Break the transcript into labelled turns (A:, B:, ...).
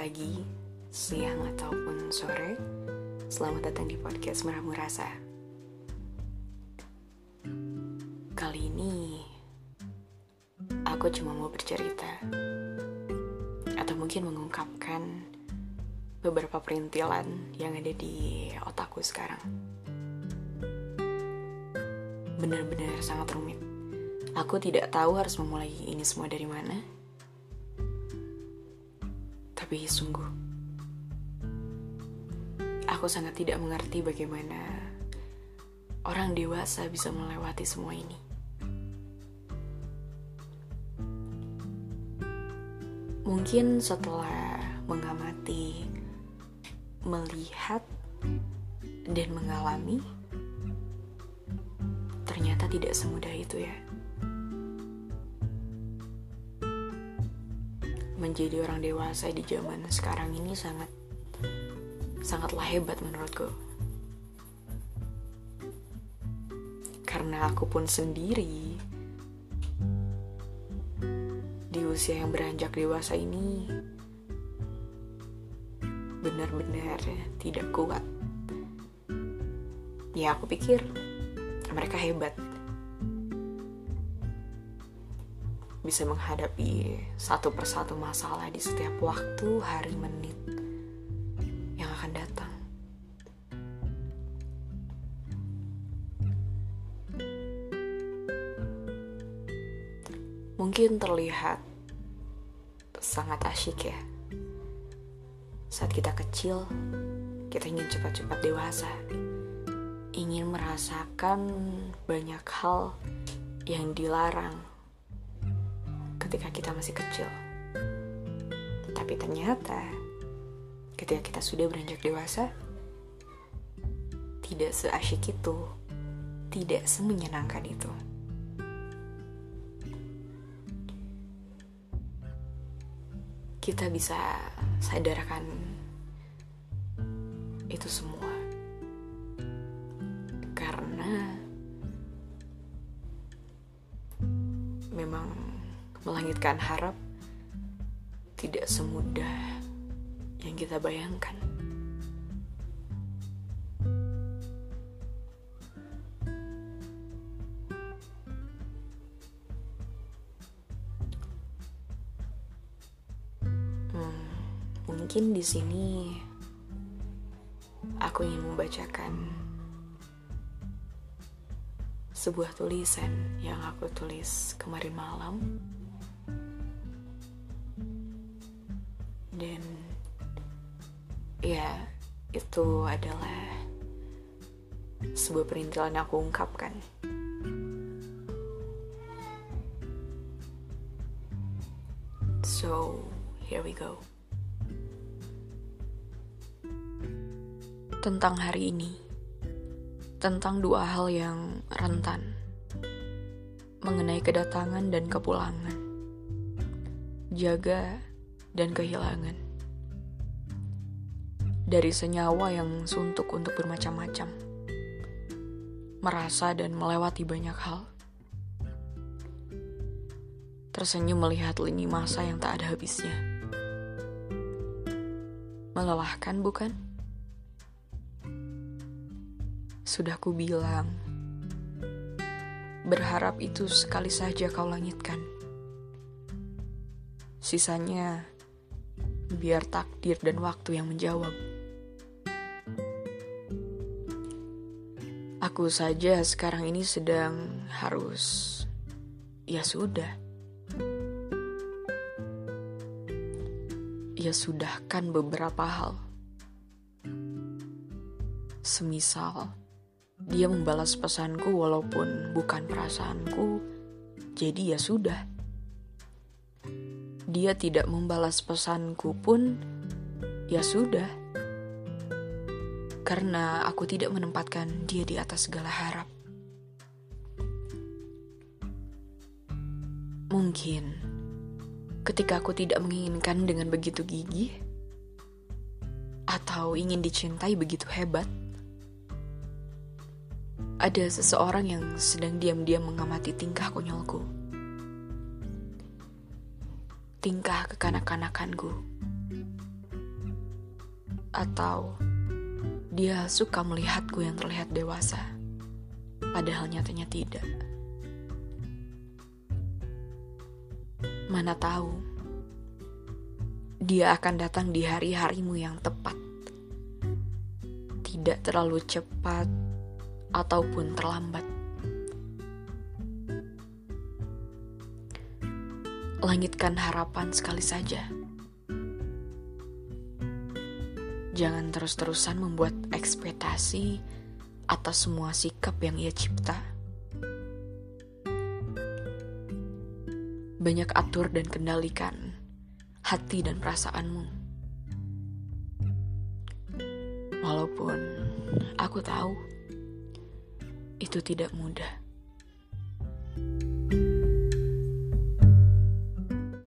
A: pagi, siang, ataupun sore. Selamat datang di podcast Meramu Rasa. Kali ini, aku cuma mau bercerita. Atau mungkin mengungkapkan beberapa perintilan yang ada di otakku sekarang. Benar-benar sangat rumit. Aku tidak tahu harus memulai ini semua dari mana. Tapi sungguh, Aku sangat tidak mengerti bagaimana orang dewasa bisa melewati semua ini. Mungkin setelah mengamati, melihat, dan mengalami, ternyata tidak semudah itu ya. Menjadi orang dewasa di zaman sekarang ini sangat sangatlah hebat menurutku. Karena aku pun sendiri di usia yang beranjak dewasa ini benar-benar tidak kuat. Ya aku pikir mereka hebat. Bisa menghadapi satu persatu masalah di setiap waktu, hari, menit akan datang. Mungkin terlihat sangat asyik ya. Saat kita kecil, kita ingin cepat-cepat dewasa. Ingin merasakan banyak hal yang dilarang ketika kita masih kecil. Tapi ternyata ketika kita sudah beranjak dewasa, tidak seasyik itu, tidak semenyenangkan itu. Kita bisa sadarkan itu semua melangitkan harap tidak semudah yang kita bayangkan. Hmm, mungkin di sini aku ingin membacakan sebuah tulisan yang aku tulis kemarin malam dan ya itu adalah sebuah perintilan yang aku ungkapkan. So, here we go. Tentang hari ini, tentang dua hal yang rentan, mengenai kedatangan dan kepulangan, jaga dan kehilangan dari senyawa yang suntuk untuk bermacam-macam, merasa dan melewati banyak hal. Tersenyum melihat lini masa yang tak ada habisnya. Melelahkan, bukan? Sudah ku bilang, berharap itu sekali saja kau langitkan. Sisanya, biar takdir dan waktu yang menjawab. Aku saja sekarang ini sedang harus, ya sudah. Ya sudahkan beberapa hal. Semisal, dia membalas pesanku walaupun bukan perasaanku, jadi ya sudah. Dia tidak membalas pesanku pun, ya sudah karena aku tidak menempatkan dia di atas segala harap. Mungkin ketika aku tidak menginginkan dengan begitu gigih, atau ingin dicintai begitu hebat, ada seseorang yang sedang diam-diam mengamati tingkah konyolku, tingkah kekanak-kanakanku, Atau dia suka melihatku yang terlihat dewasa, padahal nyatanya tidak. Mana tahu, dia akan datang di hari-harimu yang tepat. Tidak terlalu cepat ataupun terlambat. Langitkan harapan sekali saja. Jangan terus-terusan membuat ekspektasi atas semua sikap yang ia cipta. banyak atur dan kendalikan hati dan perasaanmu. Walaupun aku tahu itu tidak mudah.